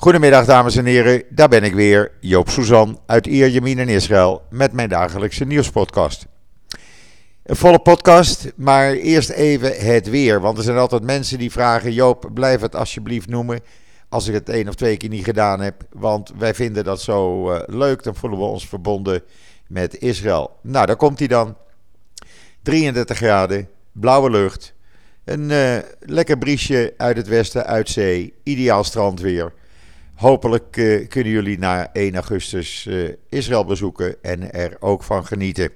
Goedemiddag dames en heren, daar ben ik weer, Joop Suzan uit Ierjemien in Israël met mijn dagelijkse nieuwspodcast. Een volle podcast, maar eerst even het weer, want er zijn altijd mensen die vragen, Joop blijf het alsjeblieft noemen als ik het één of twee keer niet gedaan heb, want wij vinden dat zo uh, leuk, dan voelen we ons verbonden met Israël. Nou, daar komt hij dan. 33 graden, blauwe lucht, een uh, lekker briesje uit het westen, uit zee, ideaal strandweer. Hopelijk uh, kunnen jullie na 1 augustus uh, Israël bezoeken en er ook van genieten.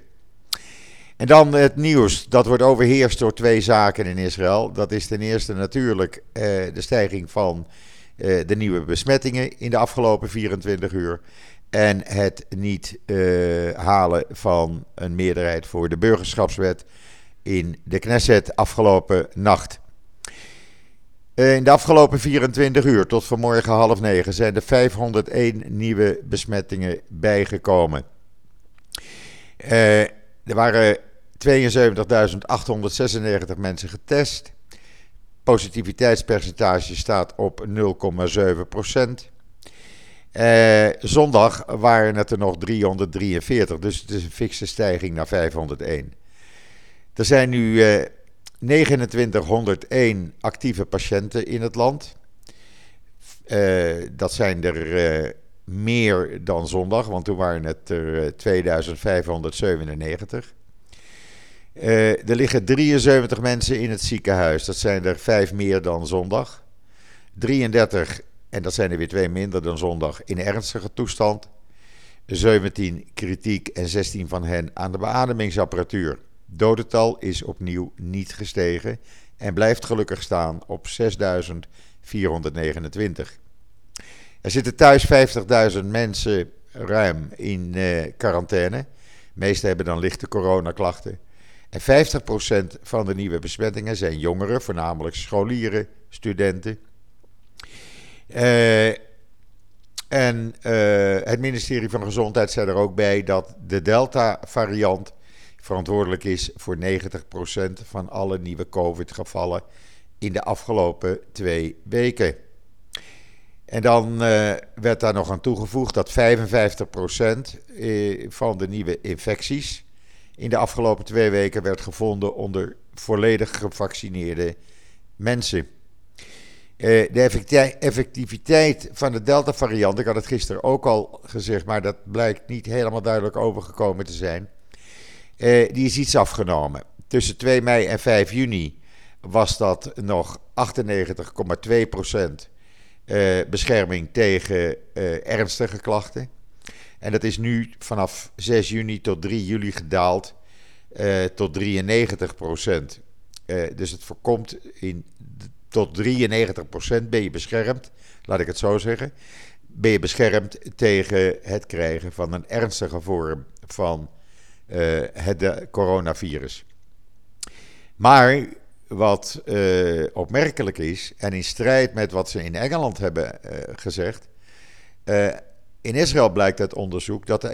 En dan het nieuws. Dat wordt overheerst door twee zaken in Israël. Dat is ten eerste natuurlijk uh, de stijging van de nieuwe besmettingen in de afgelopen 24 uur. En het niet halen van een meerderheid voor de burgerschapswet in de Knesset afgelopen nacht. Eh, in de afgelopen 24 uur tot vanmorgen half negen zijn er 501 nieuwe besmettingen bijgekomen. Uh, er waren 72.896 mensen getest. Positiviteitspercentage staat op 0,7 procent. Uh, zondag waren het er nog 343, dus het is een fikse stijging naar 501. Er zijn nu 2901 actieve patiënten in het land. Uh, dat zijn er uh, meer dan zondag, want toen waren het er 2597. Uh, er liggen 73 mensen in het ziekenhuis. Dat zijn er vijf meer dan zondag. 33, en dat zijn er weer twee minder dan zondag, in ernstige toestand. 17 kritiek en 16 van hen aan de beademingsapparatuur dodental is opnieuw niet gestegen en blijft gelukkig staan op 6.429. Er zitten thuis 50.000 mensen ruim in uh, quarantaine. De meeste hebben dan lichte coronaklachten. En 50% van de nieuwe besmettingen zijn jongeren, voornamelijk scholieren, studenten. Uh, en uh, het ministerie van Gezondheid zei er ook bij dat de Delta-variant verantwoordelijk is voor 90% van alle nieuwe COVID-gevallen in de afgelopen twee weken. En dan uh, werd daar nog aan toegevoegd dat 55% eh, van de nieuwe infecties in de afgelopen twee weken werd gevonden onder volledig gevaccineerde mensen. Uh, de effectiviteit van de Delta-variant, ik had het gisteren ook al gezegd, maar dat blijkt niet helemaal duidelijk overgekomen te zijn. Uh, die is iets afgenomen. Tussen 2 mei en 5 juni was dat nog 98,2% uh, bescherming tegen uh, ernstige klachten. En dat is nu vanaf 6 juni tot 3 juli gedaald tot 93%. dus het voorkomt in, tot 93% ben je beschermd, laat ik het zo zeggen. Ben je beschermd tegen het krijgen van een ernstige vorm van uh, het coronavirus. Maar wat uh, opmerkelijk is, en in strijd met wat ze in Engeland hebben uh, gezegd. in Israël blijkt uit onderzoek dat de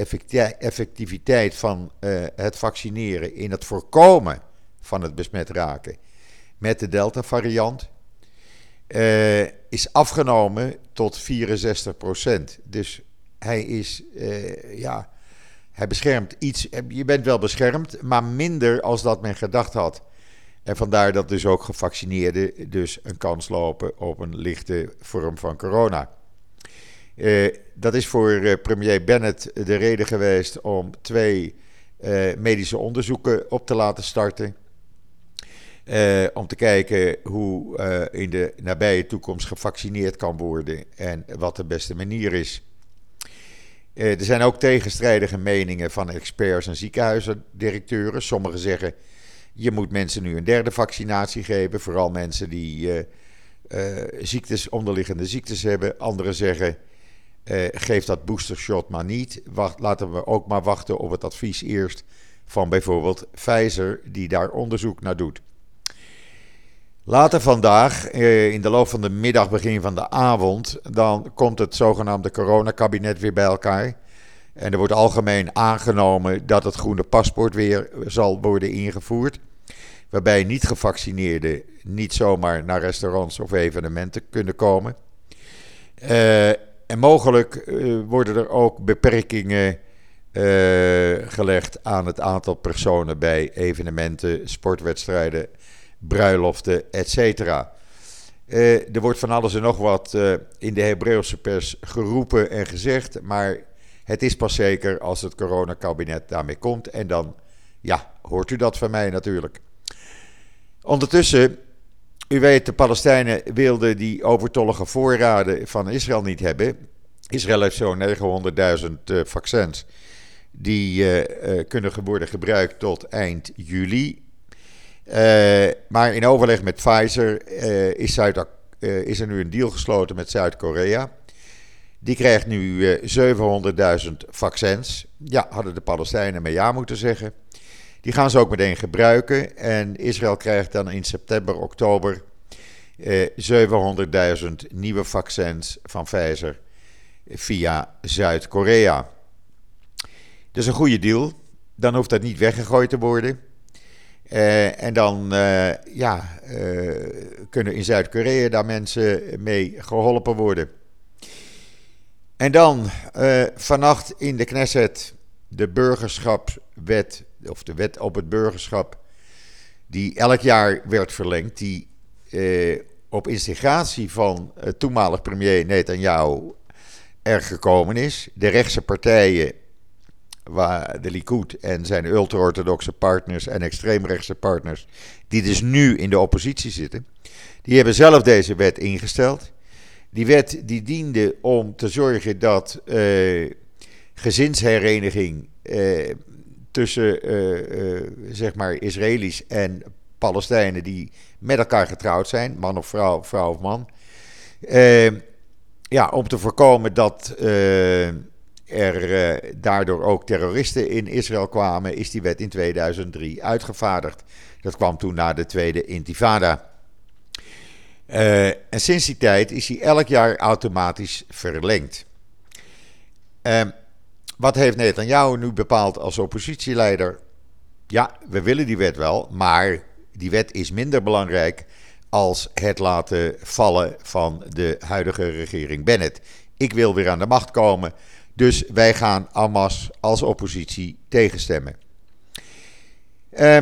effectiviteit van het vaccineren in het voorkomen van het besmet raken met de Delta-variant is afgenomen tot 64%. Dus hij is ja, hij beschermt iets. Je bent wel beschermd, maar minder als dat men gedacht had. En vandaar dat dus ook gevaccineerden dus een kans lopen op een lichte vorm van corona. Uh, dat is voor uh, premier Bennett de reden geweest om twee medische onderzoeken op te laten starten. om te kijken hoe in de nabije toekomst gevaccineerd kan worden en wat de beste manier is. Eh, er zijn ook tegenstrijdige meningen van experts en ziekenhuisdirecteuren. Sommigen zeggen je moet mensen nu een derde vaccinatie geven, vooral mensen die uh, uh, ziektes, onderliggende ziektes hebben. Anderen zeggen geef dat boostershot maar niet. Wacht, laten we ook maar wachten op het advies eerst van bijvoorbeeld Pfizer, die daar onderzoek naar doet. Later vandaag, eh, in de loop van de middag, begin van de avond, dan komt het zogenaamde coronakabinet weer bij elkaar. En er wordt algemeen aangenomen dat het groene paspoort weer zal worden ingevoerd. Waarbij niet-gevaccineerden niet zomaar naar restaurants of evenementen kunnen komen. en mogelijk worden er ook beperkingen gelegd aan het aantal personen bij evenementen, sportwedstrijden, bruiloften, etc. er wordt van alles en nog wat in de Hebreeuwse pers geroepen en gezegd, maar het is pas zeker als het coronakabinet daarmee komt. En dan, ja, hoort u dat van mij natuurlijk. Ondertussen, u weet, de Palestijnen wilden die overtollige voorraden van Israël niet hebben. Israël heeft zo'n 900.000 uh, vaccins. Die kunnen worden gebruikt tot eind juli. Uh, maar in overleg met Pfizer is, is, er nu een deal gesloten met Zuid-Korea. Die krijgt nu 700.000 vaccins. Ja, hadden de Palestijnen maar ja moeten zeggen. Die gaan ze ook meteen gebruiken. En Israël krijgt dan in september, oktober eh, 700.000 nieuwe vaccins van Pfizer via Zuid-Korea. Dat is een goede deal. Dan hoeft dat niet weggegooid te worden. Uh, en dan uh, ja, uh, kunnen in Zuid-Korea daar mensen mee geholpen worden. En dan vannacht in de Knesset de burgerschapswet of de wet op het burgerschap, die elk jaar werd verlengd, die eh, op instigatie van toenmalig premier Netanyahu er gekomen is. De rechtse partijen, waar de Likud en zijn ultra-orthodoxe partners en extreemrechtse partners, die dus nu in de oppositie zitten, die hebben zelf deze wet ingesteld. Die wet die diende om te zorgen dat uh, gezinshereniging uh, tussen uh, zeg maar Israëli's en Palestijnen die met elkaar getrouwd zijn, man of vrouw, vrouw of man. Ja, om te voorkomen dat er daardoor ook terroristen in Israël kwamen, is die wet in 2003 uitgevaardigd. Dat kwam toen na de Tweede Intifada. en sinds die tijd is die elk jaar automatisch verlengd. Uh, wat heeft Netanyahu nu bepaald als oppositieleider? Ja, we willen die wet wel, maar die wet is minder belangrijk als het laten vallen van de huidige regering Bennett. Ik wil weer aan de macht komen, dus wij gaan Hamas als oppositie tegenstemmen. Uh,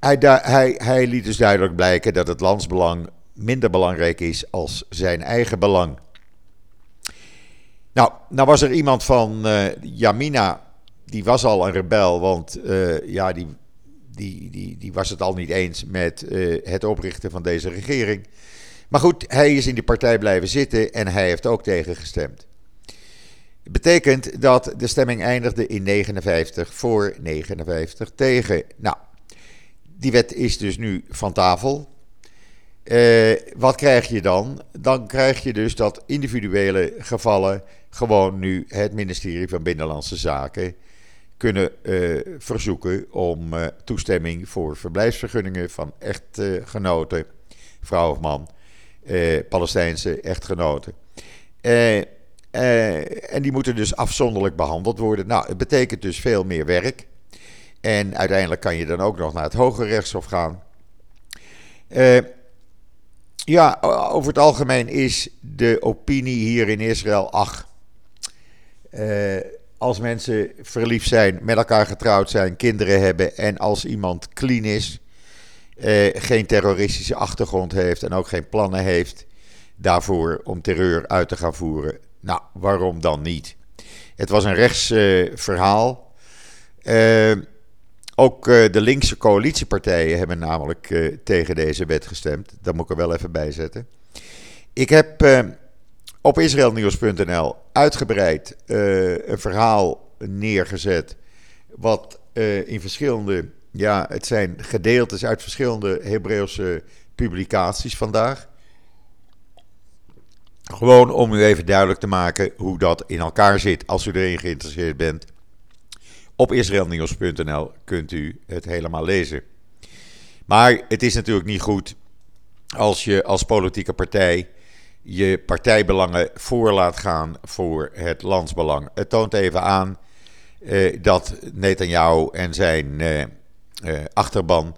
hij, hij, hij liet dus duidelijk blijken dat het landsbelang minder belangrijk is als zijn eigen belang. Nou, nou was er iemand van uh, Yamina, die was al een rebel, want uh, ja, die, die, die, die was het al niet eens met uh, het oprichten van deze regering. Maar goed, hij is in die partij blijven zitten en hij heeft ook tegengestemd. Betekent dat de stemming eindigde in 59 voor 59 tegen. Nou, die wet is dus nu van tafel. Uh, wat krijg je dan? Dan krijg je dus dat individuele gevallen gewoon nu het ministerie van Binnenlandse Zaken kunnen uh, verzoeken om uh, toestemming voor verblijfsvergunningen van echtgenoten, vrouw of man, Palestijnse echtgenoten. En die moeten dus afzonderlijk behandeld worden. Nou, het betekent dus veel meer werk. En uiteindelijk kan je dan ook nog naar het Hoge Rechtshof gaan. Ja, over het algemeen is de opinie hier in Israël, ach, uh, als mensen verliefd zijn, met elkaar getrouwd zijn, kinderen hebben en als iemand clean is, geen terroristische achtergrond heeft en ook geen plannen heeft daarvoor om terreur uit te gaan voeren, nou, waarom dan niet? Het was een rechtsverhaal. Uh, ook uh, de linkse coalitiepartijen hebben namelijk tegen deze wet gestemd. Dat moet ik er wel even bij zetten. Ik heb op israelnieuws.nl uitgebreid een verhaal neergezet. Wat in verschillende, ja, het zijn gedeeltes uit verschillende Hebreeuwse publicaties vandaag. Gewoon om u even duidelijk te maken hoe dat in elkaar zit, als u erin geïnteresseerd bent. Op israelnieuws.nl kunt u het helemaal lezen. Maar het is natuurlijk niet goed als je als politieke partij je partijbelangen voor laat gaan voor het landsbelang. Het toont even aan eh, dat Netanyahu en zijn eh, eh, achterban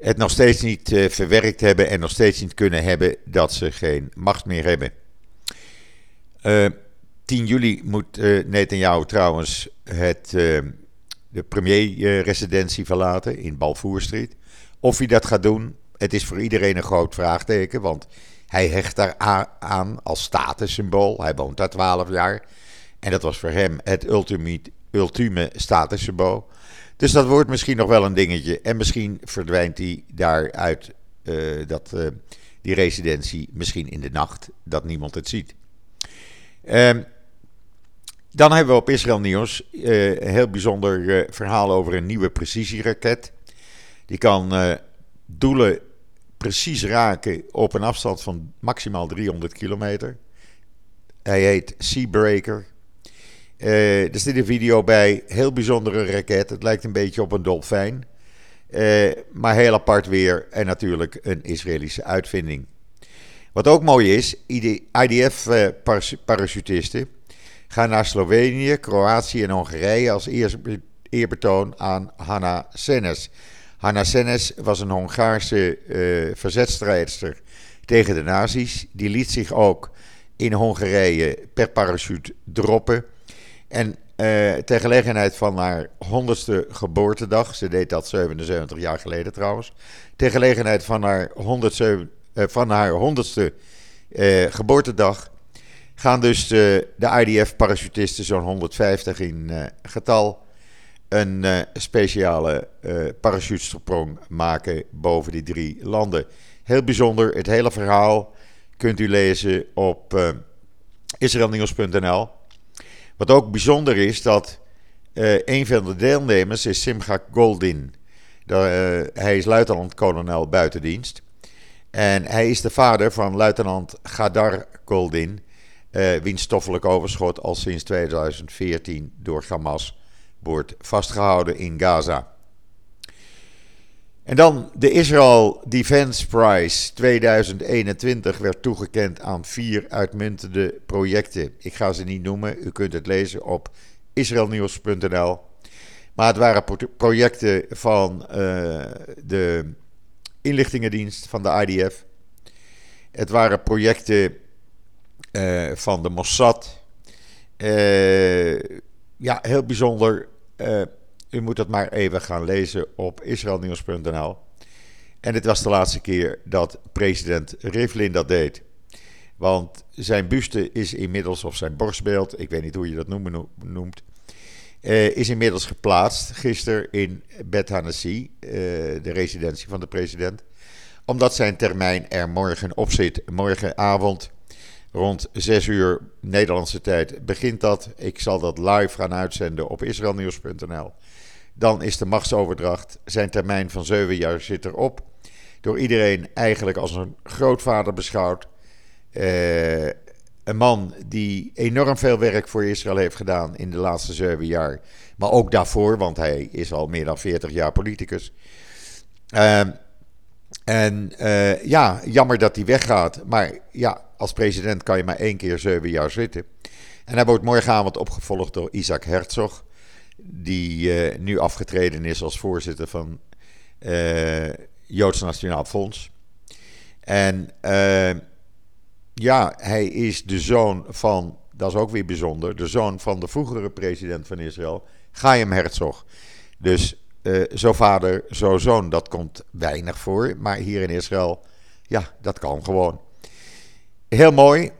het nog steeds niet eh, verwerkt hebben en nog steeds niet kunnen hebben dat ze geen macht meer hebben. 10 juli moet uh, trouwens het, de premierresidentie verlaten in Balfour Street. Of hij dat gaat doen, het is voor iedereen een groot vraagteken. Want hij hecht daar aan als statussymbool. Hij woont daar 12 jaar. En dat was voor hem het ultieme, ultieme statussymbool. Dus dat wordt misschien nog wel een dingetje. En misschien verdwijnt hij daaruit uh, dat, uh, die residentie misschien in de nacht, dat niemand het ziet. Um, dan hebben we op Israël Nieuws een heel bijzonder verhaal over een nieuwe precisieraket. Die kan doelen precies raken op een afstand van maximaal 300 kilometer. Hij heet Seabreaker. Uh, er zit een video bij, heel bijzondere raket. Het lijkt een beetje op een dolfijn. Uh, maar heel apart weer en natuurlijk een Israëlische uitvinding. Wat ook mooi is, IDF-parachutisten gaan naar Slovenië, Kroatië en Hongarije als eerbetoon aan Hanna Senes. Hanna Senes was een Hongaarse uh, verzetstrijdster tegen de nazi's. Die liet zich ook in Hongarije per parachute droppen. En uh, ter gelegenheid van haar 100ste geboortedag, ze deed dat 77 jaar geleden trouwens. Ter gelegenheid van haar 100ste, uh, van haar 100ste uh, geboortedag gaan dus de IDF-parachutisten, zo'n 150 in getal, een speciale parachutesprong maken boven die drie landen. Heel bijzonder, het hele verhaal kunt u lezen op israelnieuws.nl. Wat ook bijzonder is, dat uh, een van de deelnemers is Simcha Goldin. De, uh, hij is luitenant-kolonel buitendienst. En hij is de vader van luitenant Gadar Goldin, uh, wiens stoffelijk overschot al sinds 2014 door Hamas wordt vastgehouden in Gaza. En dan de Israel Defense Prize 2021 werd toegekend aan vier uitmuntende projecten. Ik ga ze niet noemen, u kunt het lezen op israelnieuws.nl. Maar het waren projecten van uh, de inlichtingendienst van de IDF. Het waren projecten uh, van de Mossad. Uh, ja, heel bijzonder. U moet dat maar even gaan lezen op israelnieuws.nl. En dit was de laatste keer dat president Rivlin dat deed. Want zijn buste is inmiddels, of zijn borstbeeld, ik weet niet hoe je dat noemt, uh, is inmiddels geplaatst gisteren in Bet Hanassi, uh, de residentie van de president. Omdat zijn termijn er morgen op zit. Morgenavond rond 6 uur Nederlandse tijd begint dat. Ik zal dat live gaan uitzenden op israelnieuws.nl. Dan is de machtsoverdracht, zijn termijn van zeven jaar zit erop. Door iedereen eigenlijk als een grootvader beschouwd. Uh, een man die enorm veel werk voor Israël heeft gedaan in de laatste zeven jaar. Maar ook daarvoor, want hij is al meer dan 40 jaar politicus. Uh, en uh, ja, jammer dat hij weggaat. Maar ja, als president kan je maar één keer zeven jaar zitten. En hij wordt morgenavond opgevolgd door Isaac Herzog die uh, nu afgetreden is als voorzitter van uh, Joods Nationaal Fonds. En uh, ja, hij is de zoon van, dat is ook weer bijzonder, de zoon van de vroegere president van Israël, Chaim Herzog. Dus zo vader, zo zoon, dat komt weinig voor. Maar hier in Israël, ja, dat kan gewoon. Heel mooi,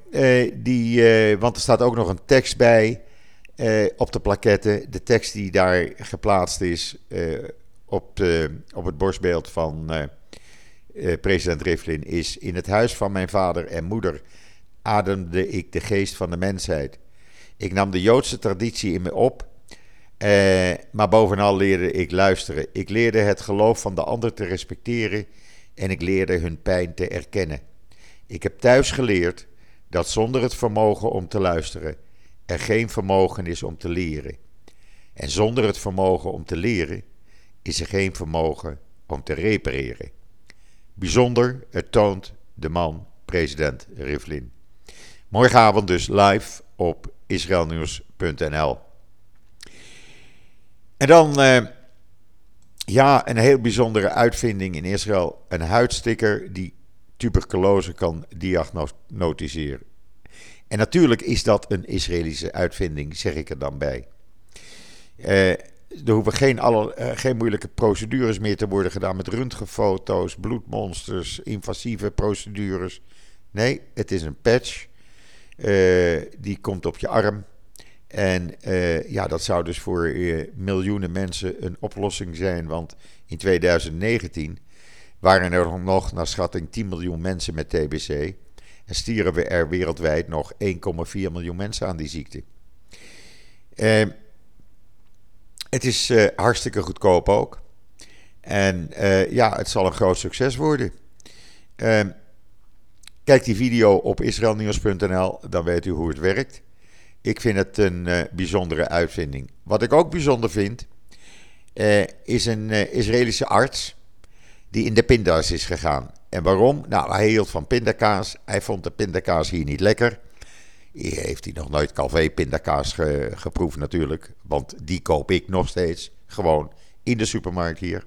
die, want er staat ook nog een tekst bij uh, op de plaketten. De tekst die daar geplaatst is uh, op, op het borstbeeld van uh, president Rivlin is: In het huis van mijn vader en moeder ademde ik de geest van de mensheid. Ik nam de Joodse traditie in me op, maar bovenal leerde ik luisteren. Ik leerde het geloof van de ander te respecteren en ik leerde hun pijn te erkennen. Ik heb thuis geleerd dat zonder het vermogen om te luisteren er geen vermogen is om te leren. En zonder het vermogen om te leren is er geen vermogen om te repareren. Bijzonder, het toont de man, president Rivlin. Morgenavond dus live op israelnieuws.nl. En dan, eh, ja, een heel bijzondere uitvinding in Israël. Een huidsticker die tuberculose kan diagnosticeren. En natuurlijk is dat een Israëlische uitvinding, zeg ik er dan bij. Uh, er hoeven geen, alle, uh, geen moeilijke procedures meer te worden gedaan met röntgenfoto's, bloedmonsters, invasieve procedures. Nee, het is een patch. Uh, die komt op je arm. En ja, dat zou dus voor miljoenen mensen een oplossing zijn. Want in 2019 waren er nog naar schatting 10 miljoen mensen met TBC. En stierven er wereldwijd nog 1,4 miljoen mensen aan die ziekte. Uh, het is uh, hartstikke goedkoop ook. En uh, ja, het zal een groot succes worden. Uh, kijk die video op israelnieuws.nl, dan weet u hoe het werkt. Ik vind het een uh, bijzondere uitvinding. Wat ik ook bijzonder vind, is een Israëlische arts die in de pinda's is gegaan. En waarom? Nou, hij hield van pindakaas. Hij vond de pindakaas hier niet lekker. Heeft hij nog nooit Calvé pindakaas ge, geproefd natuurlijk. Want die koop ik nog steeds gewoon in de supermarkt hier.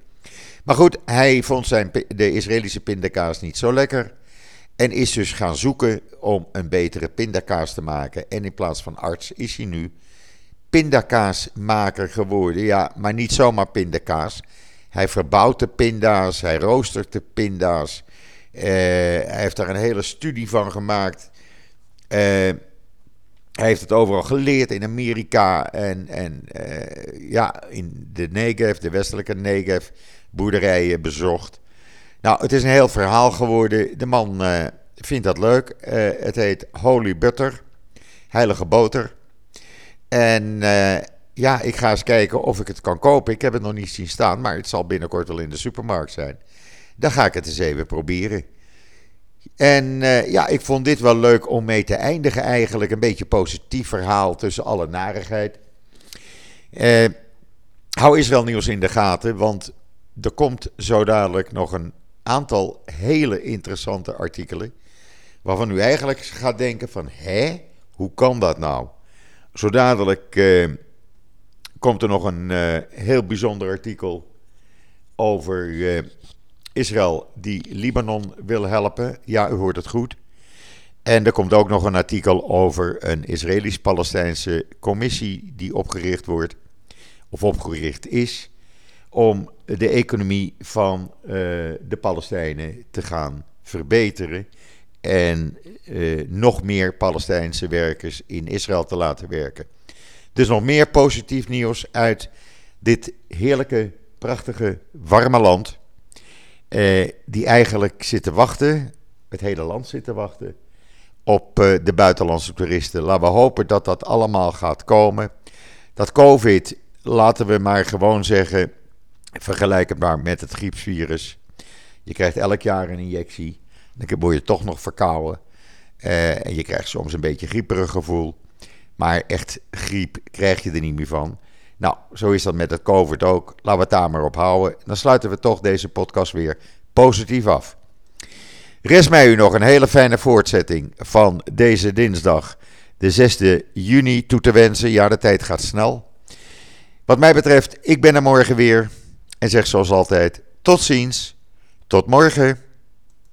Maar goed, hij vond zijn, de Israëlische pindakaas niet zo lekker. En is dus gaan zoeken om een betere pindakaas te maken. En in plaats van arts is hij nu pindakaasmaker geworden. Ja, maar niet zomaar pindakaas. Hij verbouwt de pinda's, hij roostert de pinda's. Uh, hij heeft daar een hele studie van gemaakt. Uh, hij heeft het overal geleerd in Amerika en, en uh, ja, in de Negev, de westelijke Negev, boerderijen bezocht. Nou, het is een heel verhaal geworden. De man vindt dat leuk. Het heet Holy Butter, heilige boter. En ja, ik ga eens kijken of ik het kan kopen. Ik heb het nog niet zien staan, maar het zal binnenkort wel in de supermarkt zijn. Dan ga ik het eens even proberen. En uh, ja, ik vond dit wel leuk om mee te eindigen eigenlijk. Een beetje positief verhaal tussen alle narigheid. Uh, hou Israël nieuws in de gaten, want er komt zo dadelijk nog een aantal hele interessante artikelen. Waarvan u eigenlijk gaat denken van, hè, hoe kan dat nou? Zo dadelijk uh, komt er nog een heel bijzonder artikel over Israël die Libanon wil helpen. Ja, u hoort het goed. En er komt ook nog een artikel over een Israëlisch-Palestijnse commissie die opgericht wordt, of opgericht is, om de economie van uh, de Palestijnen te gaan verbeteren en uh, nog meer Palestijnse werkers in Israël te laten werken. Dus nog meer positief nieuws uit dit heerlijke, prachtige, warme land. Eh, die eigenlijk zitten wachten, het hele land zit te wachten, op eh, de buitenlandse toeristen. Laten we hopen dat dat allemaal gaat komen. Dat COVID, laten we maar gewoon zeggen, vergelijkbaar met het griepsvirus. Je krijgt elk jaar een injectie, dan word je toch nog verkouden. Uh, en je krijgt soms een beetje grieperig gevoel. Maar echt griep krijg je er niet meer van. Nou, zo is dat met het COVID ook. Laten we het daar maar op houden. Dan sluiten we toch deze podcast weer positief af. Rest mij u nog een hele fijne voortzetting van deze dinsdag, de 6 juni, toe te wensen. Ja, de tijd gaat snel. Wat mij betreft, ik ben er morgen weer. En zeg zoals altijd: tot ziens, tot morgen.